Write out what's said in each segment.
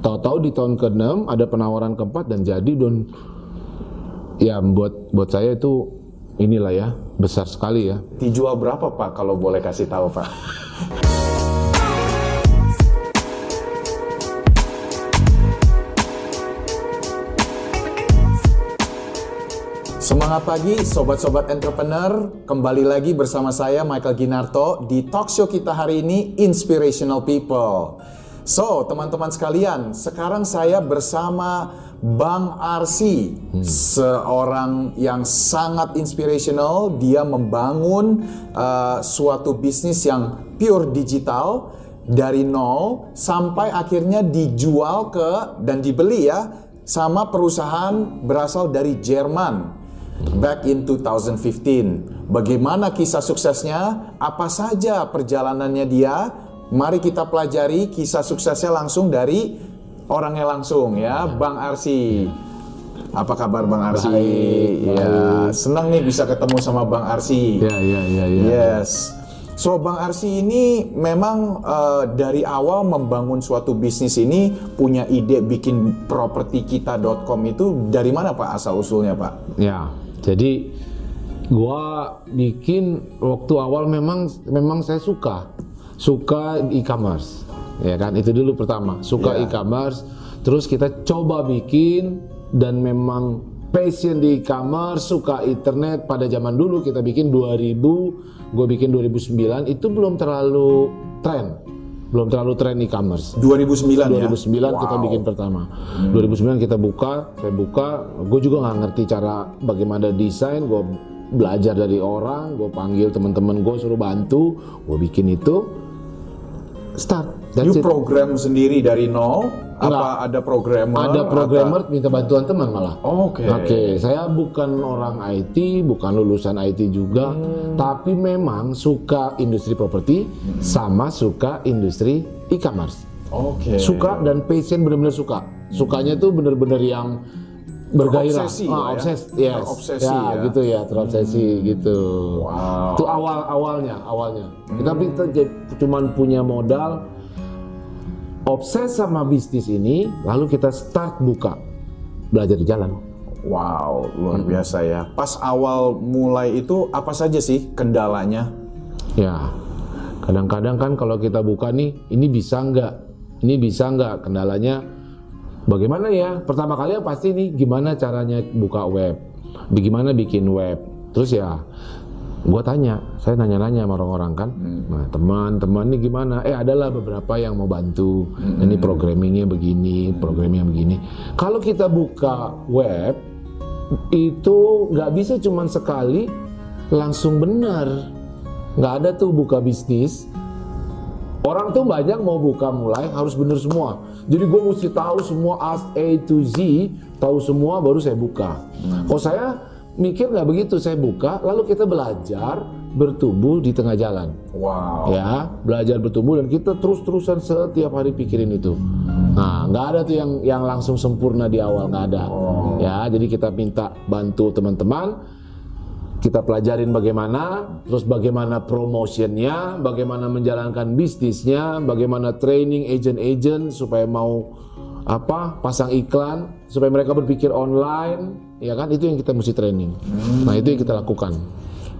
Tahu-tahu di tahun ke-6 ada penawaran keempat dan jadi don ya buat buat saya itu inilah ya besar sekali ya. Dijual berapa Pak kalau boleh kasih tahu Pak? Semangat pagi sobat-sobat entrepreneur, kembali lagi bersama saya Michael Ginarto di talk show kita hari ini Inspirational People. So, teman-teman sekalian, sekarang saya bersama Bang Arsi, seorang yang sangat inspirational. Dia membangun uh, suatu bisnis yang pure digital dari nol sampai akhirnya dijual ke dan dibeli ya sama perusahaan berasal dari Jerman back in 2015. Bagaimana kisah suksesnya? Apa saja perjalanannya dia? Mari kita pelajari kisah suksesnya langsung dari orangnya langsung ya, Bang Arsi. Apa kabar Bang Arsi? Baik, Ya, senang nih bisa ketemu sama Bang Arsi. Ya ya ya ya. Yes. So Bang Arsi ini memang eh, dari awal membangun suatu bisnis ini punya ide bikin propertikita.com itu dari mana Pak asal usulnya Pak? Ya. Jadi gua bikin waktu awal memang memang saya suka suka e-commerce. Ya kan? Itu dulu pertama, suka Ya. e-commerce. Terus kita coba bikin dan memang passion di e-commerce, suka internet pada zaman dulu kita bikin 2000, gue bikin 2009 itu belum terlalu tren. Belum terlalu tren e-commerce. 2009 ya? 2009 kita Wow. bikin pertama. 2009 kita buka, saya buka. Gue juga nggak ngerti cara bagaimana desain. Gue belajar dari orang, gue panggil teman-teman gue suruh bantu, gue bikin itu. Start. That's You it. program sendiri dari nol? Apa Enggak. ada programmer? Ada programmer minta bantuan teman malah. Oke. Oke, saya bukan orang IT, bukan lulusan IT juga, Hmm. tapi memang suka industri properti sama suka industri e-commerce. Oke. suka dan passion benar-benar suka. Sukanya tuh benar-benar yang bergairah, Terobsesi ah, lah ya. obses, yes, Terobsesi ya, ya. gitu ya, terobsesi gitu. Wow. Itu awal awalnya, awalnya. Tapi kita cuman punya modal obses sama bisnis ini, lalu kita start buka, belajar di jalan. Wow, luar biasa ya. Pas awal mulai itu apa saja sih kendalanya? Ya, kadang-kadang kan kalau kita buka nih, ini bisa nggak? Ini bisa nggak? Kendalanya bagaimana ya? Pertama kali ya pasti nih gimana caranya buka web? Bagaimana bikin web? Terus ya, gue tanya, saya nanya-nanya sama orang-orang kan, nah teman-teman ini gimana? Eh adalah beberapa yang mau bantu. Ini programmingnya begini, programmingnya begini. Kalau kita buka web, itu nggak bisa cuman sekali langsung benar nggak ada tuh buka bisnis orang tuh banyak mau buka mulai harus bener semua. Jadi gue mesti tahu semua as A to Z tahu semua baru saya buka. Kalau saya mikir nggak begitu saya buka lalu kita belajar bertumbuh di tengah jalan. Wow. ya belajar bertumbuh dan kita terus-terusan setiap hari pikirin itu. Nah nggak ada tuh yang yang langsung sempurna di awal nggak ada. Ya jadi kita minta bantu teman-teman kita pelajarin bagaimana, terus bagaimana promotionnya, bagaimana menjalankan bisnisnya, bagaimana training agent-agent supaya mau apa pasang iklan, supaya mereka berpikir online, ya kan itu yang kita mesti training. Nah itu yang kita lakukan.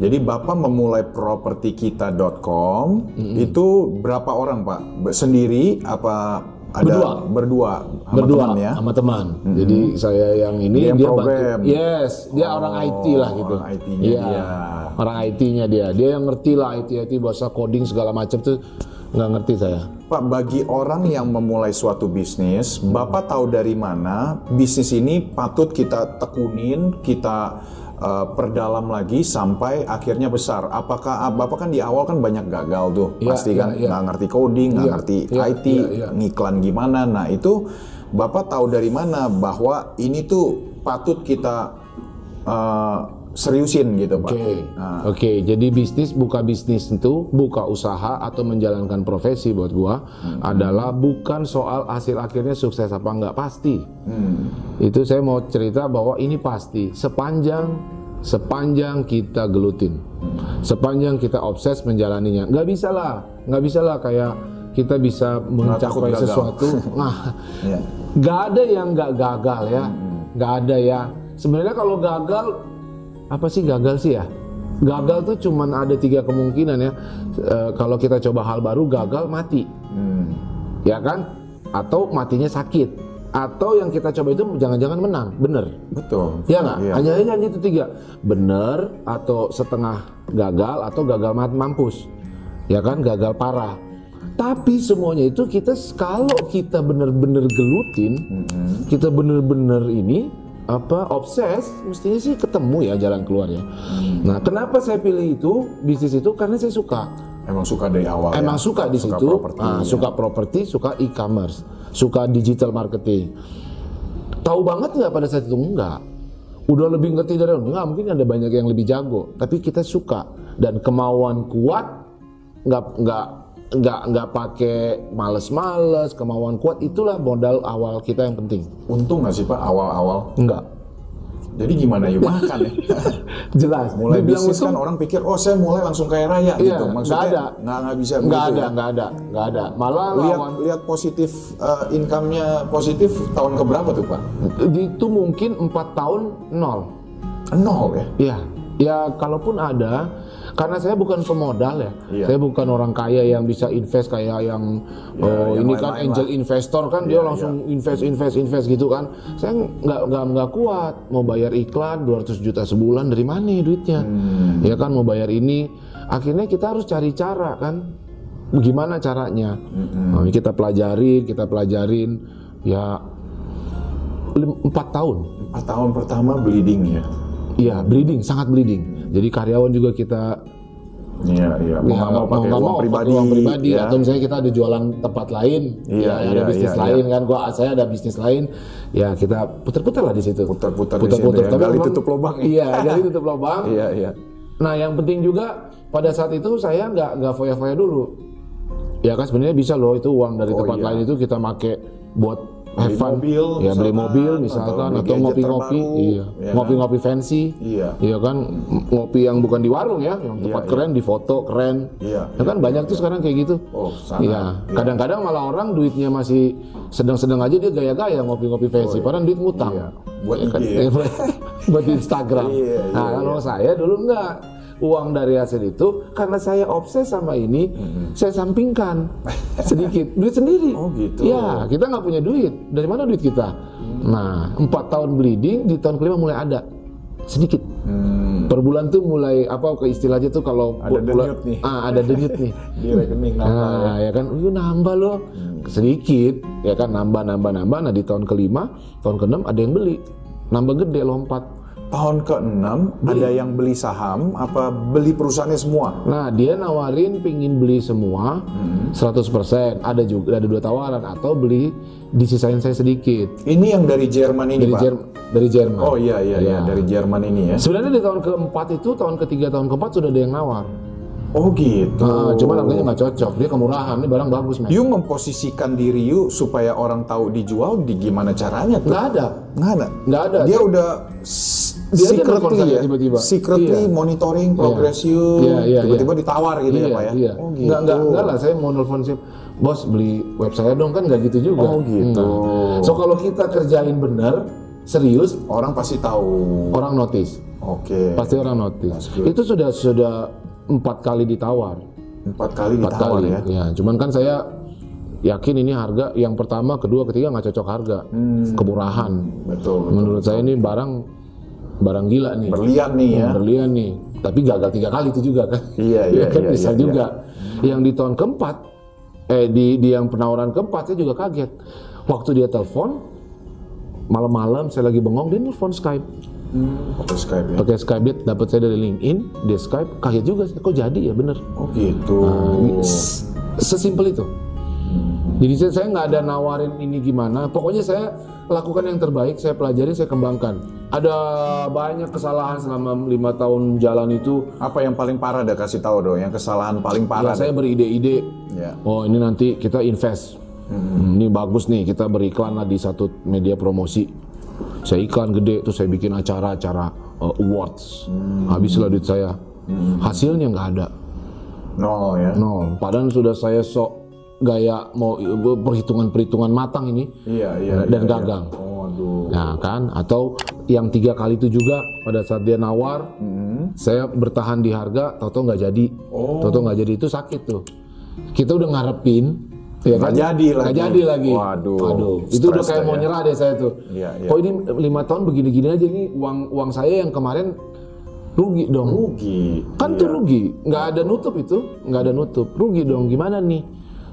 Jadi Bapak memulai propertikita.com itu berapa orang Pak? Sendiri apa ada Berdua. berdua sama Berdua teman ya? sama teman. Jadi saya yang ini Dia dia, bantu. program. Yes, dia Oh, orang IT lah gitu. orang IT-nya Iya, dia. Orang IT-nya dia. Dia yang ngerti lah IT IT bahasa coding segala macam tuh nggak ngerti saya. Pak, bagi orang yang memulai suatu bisnis, Bapak tahu dari mana bisnis ini patut kita tekunin, kita eh, perdalam lagi sampai akhirnya besar. Apakah ah, Bapak kan di awal kan banyak gagal tuh, Iya, pasti kan iya. nggak ngerti coding, nggak Iya, ngerti iya, IT, iya, iya. ngiklan gimana. Nah itu Bapak tahu dari mana bahwa ini tuh patut kita eh, seriusin gitu Pak? Oke, Nah, oke. Jadi bisnis buka bisnis itu buka usaha atau menjalankan profesi buat gua adalah bukan soal hasil akhirnya sukses apa enggak pasti. hmm, Itu saya mau cerita bahwa ini pasti sepanjang sepanjang kita gelutin, sepanjang kita obses menjalaninya. Nggak bisa lah, nggak bisa lah kayak kita bisa mencapai sesuatu. Nah, ya. nggak ada yang nggak gagal ya, nggak ada ya. Sebenarnya kalau gagal apa sih gagal sih ya? Gagal tuh cuman ada tiga kemungkinan ya. Eh, kalau kita coba hal baru gagal mati Hmm, ya kan? Atau matinya sakit. Atau yang kita coba itu jangan-jangan menang, bener. betul. Ya nggak? Iya. Hanya hanya itu tiga, bener atau setengah gagal atau gagal mat- mampus, ya kan? Gagal parah. Tapi semuanya itu kita kalau kita bener-bener gelutin, Mm-mm. kita bener-bener ini apa obses, mestinya sih ketemu ya jalan keluarnya. Nah, kenapa saya pilih itu bisnis itu karena saya suka. Emang suka dari awal. Emang ya? suka di situ, properti, ah, ya. suka properti, suka e-commerce, suka digital marketing. Tahu banget nggak pada saat itu enggak? Udah lebih ngerti dari enggak mungkin ada banyak yang lebih jago, tapi kita suka dan kemauan kuat nggak nggak nggak nggak pakai males-males, kemauan kuat itulah modal awal kita yang penting. Untung nggak sih Pak awal-awal? Enggak. Jadi gimana ya makan ya? Jelas. mulai Dibilang bisnis kan untung, orang pikir oh saya mulai langsung kaya raya Iya, gitu. Maksudnya nggak ada. nggak nggak bisa nggak ada, ya. nggak ada, nggak ada. Malah Lihat lawan lihat positif eh, income-nya positif tahun keberapa tuh Pak? itu mungkin empat tahun nol. Nol ya. Iya, ya kalaupun ada, karena saya bukan pemodal ya, Iya. saya bukan orang kaya yang bisa invest kayak yang Ya, oh yang ini kan lain-lain angel lah. investor kan Iya, dia langsung invest invest invest gitu kan, saya nggak nggak nggak kuat. Mau bayar iklan 200 juta sebulan dari mana ya duitnya, Hmm. ya kan mau bayar ini, akhirnya kita harus cari cara kan, gimana caranya, Nah, kita pelajarin kita pelajarin. Ya empat tahun. Empat tahun pertama bleeding ya. Iya, bleeding, sangat bleeding. Jadi karyawan juga kita Iya iya. Mau ya, mau pakai uang pribadi. uang pribadi ya. atau misalnya kita ada jualan tempat lain, Iya, ya, ada iya, bisnis iya, lain kan, gua saya ada bisnis lain, ya kita putar-putar lah di situ. Putar-putar putar-putar. ya, Tapi gali tutup lubang ya. Iya, gali tutup lubang. Iya iya. Nah, yang penting juga pada saat itu saya nggak nggak foya-foya dulu. Ya kan sebenarnya bisa loh itu uang dari Oh, tempat iya. lain itu kita make buat Beli fun. mobil ya beli misalkan, mobil atau misalkan beli atau ngopi-ngopi, iya, ya ngopi-ngopi fancy. Iya. Iya kan ngopi yang bukan di warung ya, yang tempat Iya, keren di foto keren. Iya, Ya kan banyak tuh sekarang kayak gitu. Oh, sangat. Iya. Kadang-kadang malah orang duitnya masih sedang-sedang aja dia gaya-gaya ngopi-ngopi fancy, padahal duit ngutang. Iya. Buat Ya kan? IG ya. Buat Instagram. Iya, nah, iya, kalau saya dulu enggak. Uang dari hasil itu karena saya obses sama ini, saya sampingkan sedikit duit sendiri. Oh, gitu. Iya, kita nggak punya duit. Dari mana duit kita? Nah, empat tahun bleeding di tahun kelima mulai ada sedikit. Hmm, Per bulan tuh mulai apa ke istilahnya tuh kalau Ada bulan- denyut nih. Ah, ada denyut nih. di rekening nambah ya. Nah, ya kan, itu nambah loh. Sedikit, ya kan nambah nambah nambah. Nah, di tahun kelima, tahun keenam ada yang beli. Nambah gede lompat. Tahun ke-6 ada yang beli saham apa beli perusahaannya semua? Nah, dia nawarin pingin beli semua Hmm. 100%. Ada juga ada dua tawaran atau beli disisain saya sedikit. Ini yang dari Jerman ini Dari Pak? Jerman. Dari Jerman. Oh iya iya iya dari Jerman ini ya. Sebenarnya di tahun keempat itu, tahun ketiga, tahun keempat sudah ada yang nawar. Oh gitu. Nah, cuman harganya nggak cocok. Dia kemurahan. Ini barang bagus, men. You memposisikan diri you supaya orang tahu dijual di gimana caranya tuh? Nggak ada. Nggak ada. Nggak ada. Dia udah Dia secretly ya, tiba-tiba. secretly Iya. monitoring progress you, Iya, iya, tiba-tiba ditawar gitu ya iya, pak ya? Iya. Oh gitu. Nggak, nggak, nggak lah, saya mau nelfon sih. Bos beli web saya dong kan nggak gitu juga. Oh, gitu. Nah, So kalau kita kerjain benar, serius, Orang pasti tahu. orang notice. Oke. Pasti orang notice. Itu sudah sudah empat kali ditawar. Empat kali Empat ditawar kali. ya. Ya, cuman kan saya yakin ini harga yang pertama, kedua, ketiga nggak cocok harga, Hmm. kemurahan. Betul. betul. Menurut saya ini barang barang gila nih. Berlian nih ya. Berlian nih. Tapi gagal tiga kali itu juga kan. Iya, iya, kan iya, bisa iya, juga. Yang di tahun keempat, eh di, di yang penawaran keempat saya juga kaget. Waktu dia telepon, malam-malam saya lagi bengong, dia nelfon Skype. Hmm, pakai Skype ya. pakai Skype dia dapat saya dari LinkedIn dia Skype kaget juga saya kok jadi ya bener Oh gitu. S- sesimpel itu jadi saya saya nggak ada nawarin ini gimana. Pokoknya saya lakukan yang terbaik saya pelajari saya kembangkan. Ada banyak kesalahan selama lima tahun jalan itu. Apa yang paling parah dah kasih tahu dong, yang kesalahan paling ya, parah. saya beride-ide Ya. oh ini nanti kita invest. Hmm, ini bagus nih kita beriklan lah di satu media promosi. Saya iklan gede terus saya bikin acara-acara uh, awards. Habislah duit saya. Hasilnya nggak ada. Nol ya. nol. Padahal sudah saya sok gaya mau perhitungan-perhitungan matang ini Iya iya. dan iya, iya. gagal Oh aduh. Nah kan, atau yang tiga kali itu juga pada saat dia nawar, saya bertahan di harga, tahu-tahu nggak jadi, Oh. tahu-tahu nggak jadi itu sakit tuh. Kita udah ngarepin, ya Nggak kan? jadi Nggak lagi. jadi lagi. Waduh, itu udah kayak mau ya. nyerah deh saya tuh. Iya, iya. Kok ini lima tahun begini-gini aja nih uang uang saya yang kemarin rugi dong. Rugi. Kan tuh rugi, nggak ada nutup itu, nggak ada nutup, rugi dong. Gimana nih?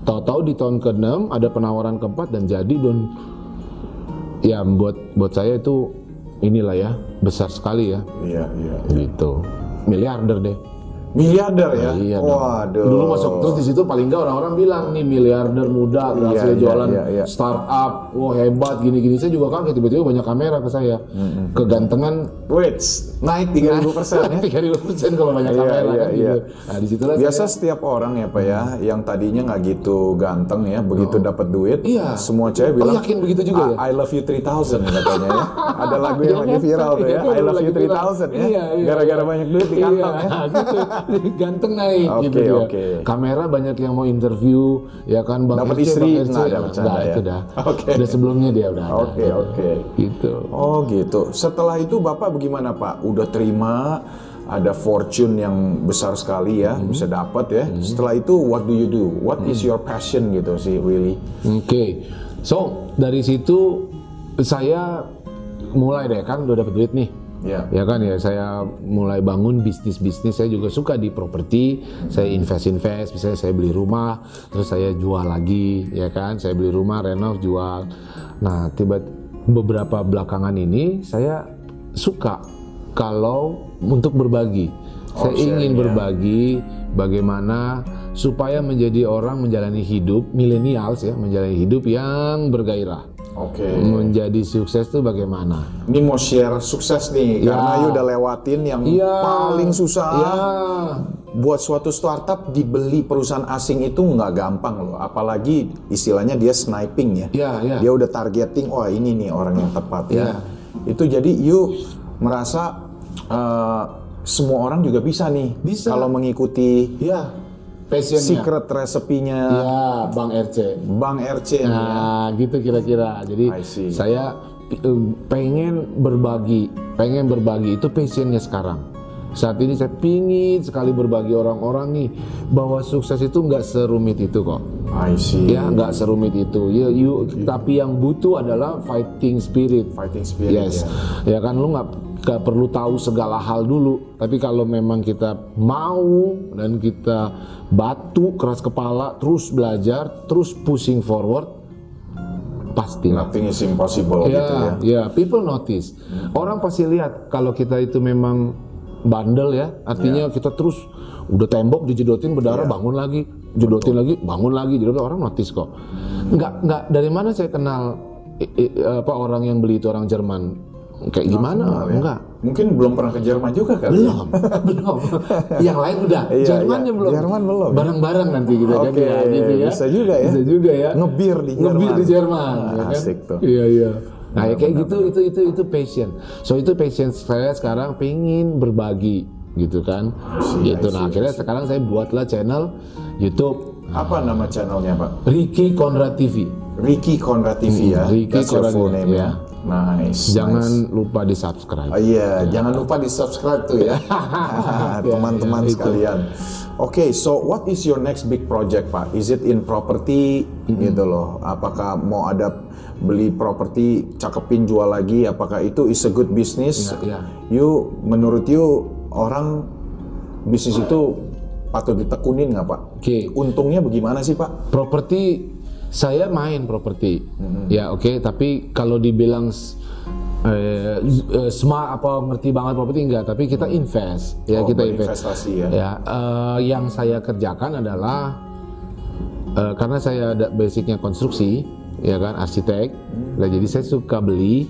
Tahu-tahu di tahun ke-6 ada penawaran keempat dan jadi don. Ya buat buat saya itu inilah ya besar sekali ya, Iya iya. gitu. Miliarder deh. Miliarder ya. Iya. Waduh. Dulu masuk terus di situ paling nggak orang-orang bilang nih miliarder muda berhasil iya, jualan iya, iya. startup, wah hebat gini-gini. Saya juga kaget tiba-tiba banyak kamera ke saya. Kegantengan Wait, naik 30 persen ya. tiga ribu persen kalau banyak Iya, kamera iya, kan iya. gitu. Nah di situlah Biasa saya, setiap orang ya pak ya, yang tadinya nggak gitu ganteng ya, begitu dapat duit, Oh. Iya. semua cewek Oh, bilang, yakin begitu juga ya? I, love you 3000 katanya ya. Ada lagu yang Iya lagi viral tuh ya, Iya, I love you viral. 3000 ya. Iya, iya. Gara-gara banyak duit di kantong ya. Ganteng naik Oke, gitu dia. oke. Kamera banyak yang mau interview, ya kan Bang Dapat RC, istri, Bang RC. nggak ada bercanda Nggak, ya? itu dah. Oke. Udah sebelumnya dia udah ada. Oke oke. Gitu. Oh gitu. Setelah itu bapak bagaimana pak? Udah terima? Ada fortune yang besar sekali ya, Hmm. bisa dapat ya. Setelah itu what do you do? What is your passion gitu sih, really? Oke. So, dari situ saya mulai deh kan udah dapat duit nih. Ya. Ya kan ya saya mulai bangun bisnis-bisnis saya juga suka di properti saya invest-invest misalnya saya beli rumah terus saya jual lagi ya kan saya beli rumah renov jual nah tiba beberapa belakangan ini saya suka kalau untuk berbagi Oh, saya ingin ya. berbagi bagaimana supaya menjadi orang menjalani hidup milenials ya menjalani hidup yang bergairah Oke. menjadi sukses itu bagaimana Ini mau share sukses nih, Ya. karena you udah lewatin yang Iya. paling susah. ya Buat suatu startup dibeli perusahaan asing itu nggak gampang loh, apalagi istilahnya dia sniping ya. Iya, iya. Dia udah targeting, oh ini nih orang yang tepat ya. Iya. Itu jadi you merasa eh, semua orang juga bisa nih, Bisa. kalau mengikuti ya passionnya. Secret resepinya ya bang RC Bang RC nih ya. nah gitu kira-kira. Jadi saya eh, pengen berbagi. Pengen berbagi. Itu passionnya sekarang saat ini saya pingin sekali berbagi orang-orang nih bahwa sukses itu nggak serumit itu kok. I see. ya nggak serumit itu. Ya you tapi yang butuh adalah fighting spirit. Fighting spirit yes. ya. ya kan lu nggak nggak perlu tahu segala hal dulu. Tapi kalau memang kita mau dan kita batu keras kepala terus belajar terus pushing forward pasti Nothing is impossible gitu ya. ya. ya people notice. Orang pasti lihat kalau kita itu memang bandel ya artinya kita terus udah tembok dijedotin berdarah bangun lagi jedotin lagi bangun lagi jedotin orang notice kok nggak nggak dari mana saya kenal i- i- apa orang yang beli itu orang Jerman kayak gimana kenal ya. enggak Mungkin belum pernah ke Jerman juga ya? belum belum yang lain udah Iya, Jermannya iya. belum Jerman belum. bareng-bareng nanti kita kan Oke, ya gitu ya bisa juga ya. bisa juga ya Ngebir di ngebir Jerman. di Jerman Ah, ya kan? asik tuh. iya iya nah ya kayak gitu itu itu itu passion so itu passion saya sekarang pengen berbagi gitu kan see, gitu I nah see, akhirnya sekarang saya buatlah channel YouTube Apa nama channelnya Pak? Ricky Konrad TV Ricky Konrad TV ya. Hmm, Ricky That's your Konrad, full name ya. ya. Nice. jangan nice. lupa di subscribe Oh iya, jangan lupa di subscribe tuh ya, teman-teman ya, itu. sekalian. Oke, so what is your next big project Pak? Is it in property gitu loh? Apakah mau ada beli properti, cakepin jual lagi? Apakah itu is a good business? Iya, iya. You, menurut you orang bisnis itu patut ditekunin nggak Pak? Oke. Untungnya bagaimana sih Pak? properti saya main properti Mm-hmm. ya oke tapi kalau dibilang eh, eh, smart apa ngerti banget properti enggak, tapi kita invest ya Oh, kita invest. berinvestasi ya. Ya, eh, yang saya kerjakan adalah eh, karena saya ada basicnya konstruksi, ya kan arsitek. Nah, jadi saya suka beli,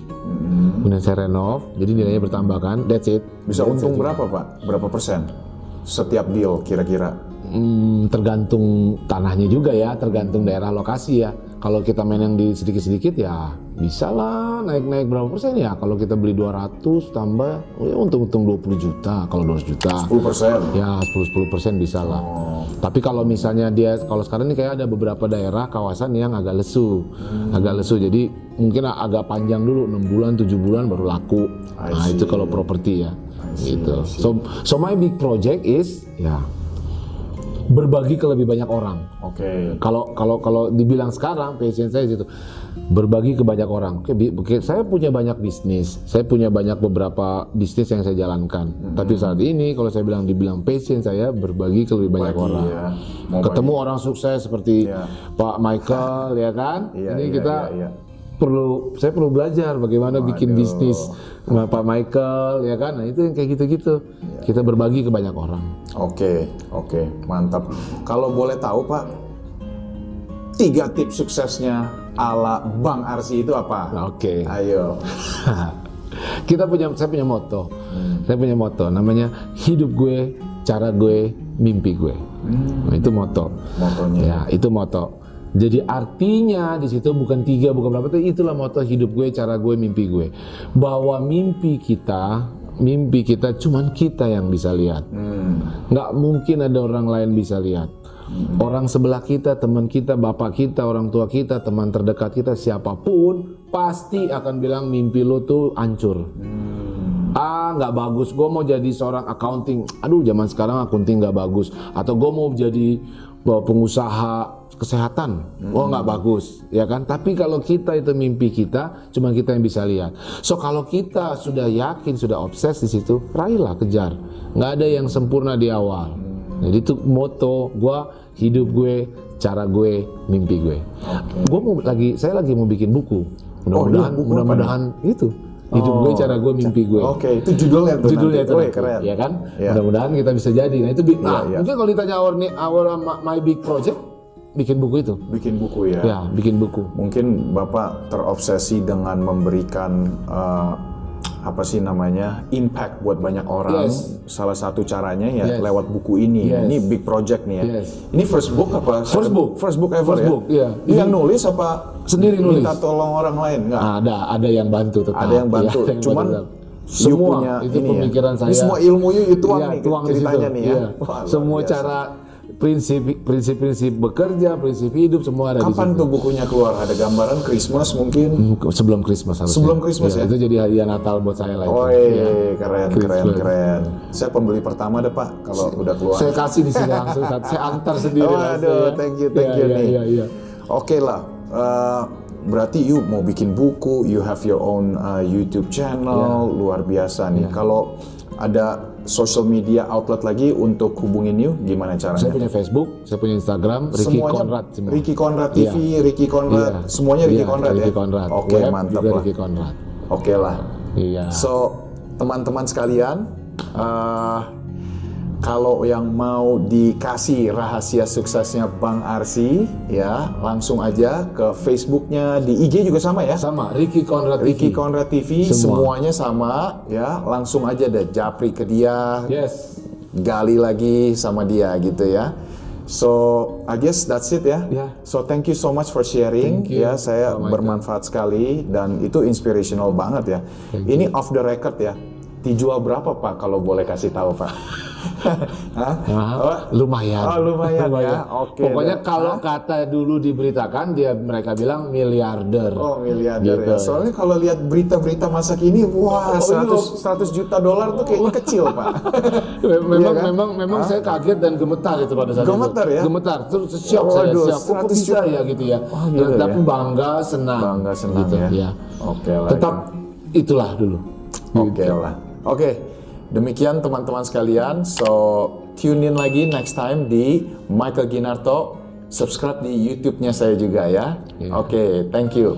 kemudian saya renov, jadi nilainya bertambah kan. That's it. Bisa untung berapa Pak? Berapa persen? Setiap deal kira-kira? Hmm, tergantung tanahnya juga ya, tergantung daerah lokasi ya. Kalau kita main yang di sedikit-sedikit ya bisa lah naik-naik berapa persen ya. Kalau kita beli 200 tambah, oh ya untung-untung 20 juta. Kalau 200 juta. 10 persen? Ya 10-10 persen bisa lah. Tapi kalau misalnya dia, kalau sekarang ini kayak ada beberapa daerah kawasan yang agak lesu, agak lesu. Jadi mungkin agak panjang dulu 6 bulan, 7 bulan baru laku. Nah itu kalau properti ya. see, Gitu. So so my big project is ya berbagi ke lebih banyak orang. Oke. Kalau kalau kalau dibilang sekarang passion saya itu berbagi ke banyak orang. Oke, oke, saya punya banyak bisnis, saya punya banyak beberapa bisnis yang saya jalankan. Tapi saat ini kalau saya bilang dibilang passion saya berbagi ke lebih banyak Bagi, orang. ya. Mau Ketemu orang sukses seperti Iya. Pak Michael ya kan? Iya, ini iya, kita iya, iya. Perlu saya perlu belajar bagaimana bikin bisnis sama Pak Michael ya kan? Nah, itu yang kayak gitu-gitu. Iya. Kita berbagi ke banyak orang. Oke, oke, mantap. Kalau boleh tahu Pak, tiga tips suksesnya ala Bang Arsi itu apa? Oke. Ayo. kita punya saya punya moto saya punya moto namanya hidup gue cara gue mimpi gue Nah, itu moto Motonya. ya itu moto jadi artinya di situ bukan tiga bukan berapa tapi itulah moto hidup gue cara gue mimpi gue. Bahwa mimpi kita mimpi kita cuman kita yang bisa lihat. Hmm. nggak mungkin ada orang lain bisa lihat. Orang sebelah kita teman kita bapak kita orang tua kita teman terdekat kita siapa pun pasti akan bilang mimpi lo tuh hancur ah nggak bagus. Gue mau jadi seorang accounting. Aduh zaman sekarang accounting nggak bagus. Atau gue mau jadi uh, pengusaha kesehatan. Oh nggak bagus ya kan? Tapi kalau kita itu mimpi kita cuma kita yang bisa lihat. So kalau kita sudah yakin sudah obses di situ raihlah kejar. Nggak ada yang sempurna di awal. Jadi itu moto gue hidup gue cara gue mimpi gue. Gue mau lagi saya lagi mau bikin buku. Mudah-mudahan iya, buku apa mudah-mudahan itu hidup gue cara gue mimpi gue Oke, itu judulnya tuh judulnya nanti. itu nanti, keren. ya kan Iya. mudah-mudahan kita bisa jadi nah itu big nah, iya. mungkin kalau ditanya our, our my- big project bikin buku itu Bikin buku ya. ya bikin buku Mungkin Bapak terobsesi dengan memberikan eh, apa sih namanya impact buat banyak orang. Yes. Salah satu caranya ya Yes. lewat buku ini. Yes. Ini big project nih ya. Yes. Ini first book apa? First book. First book ever First ya. book. Ini Yang nulis apa? Sendiri nulis. Minta tolong orang lain nggak? ada ada yang bantu tetap Ada yang bantu. Ya, ada yang Cuman bantu semua punya itu ini ya. pemikiran saya Ini semua ilmu you, you tuang Iya, nih tuang ceritanya nih ya. Iya. Wah, semua biasa. cara prinsip prinsip-prinsip bekerja prinsip hidup semua ada Kapan tuh bukunya keluar? Ada gambaran Christmas mungkin? Hmm, sebelum Christmas harusnya. Sebelum Christmas ya? itu jadi hadiah Natal buat saya lah. Oh Iya. keren, keren, Christmas. keren. Saya pembeli pertama deh Pak, kalau udah keluar. saya kasih di sini langsung saya antar sendiri langsung Waduh, ya. thank you, thank Iya, you iya, nih. iya, iya. Oke lah, eh, berarti you mau bikin buku, you have your own uh, YouTube channel, Iya. luar biasa nih. Kalau ada social media outlet lagi untuk hubungin you, gimana Saya caranya? punya Facebook, saya punya Instagram, Ricky Semuanya Conrad semua. Ricky Conrad TV, Ricky Conrad, Iya. semuanya Ricky Iya, Conrad Ricky ya. Conrad. Oke, Web mantap juga lah. Ricky Conrad. Oke lah. Iya. So, teman-teman sekalian, eh, kalau yang mau dikasih rahasia suksesnya Bang Arsi, ya langsung aja ke Facebooknya di IG juga sama ya. Sama Ricky Conrad Ricky TV. Conrad TV, Semua. semuanya sama, ya langsung aja deh japri ke dia, Yes. gali lagi sama dia gitu ya. So, I guess that's it ya. Ya. So, thank you so much for sharing. Thank you, Ya, saya Michael. bermanfaat sekali dan itu inspirational banget ya. Ini off the record ya. Dijual berapa Pak kalau boleh kasih tahu Pak? Hah? Nah, Oh, lumayan. Oh, lumayan ya. Oke Pokoknya deh. kalau kata dulu diberitakan dia mereka bilang miliarder. Oh miliarder ya. Gitu. Soalnya kalau lihat berita-berita masa kini, wah Oh, 100, 100 juta dolar tuh kayaknya kecil pak. memang Iya kan? memang memang saya kaget dan gemetar itu pada saat Gemetar itu. ya? Gemetar. Terus siap saya Waduh, siap. Kok 100 bisa juta? ya gitu ya. Oh, gitu Tapi ya? bangga senang. Bangga senang gitu, ya. Oke lah. Tetap itulah dulu. Oke lah. Oke, demikian teman-teman sekalian. So tune in lagi next time di Michael Ginarto. Subscribe di YouTube-nya saya juga ya. Iya. Oke, thank you.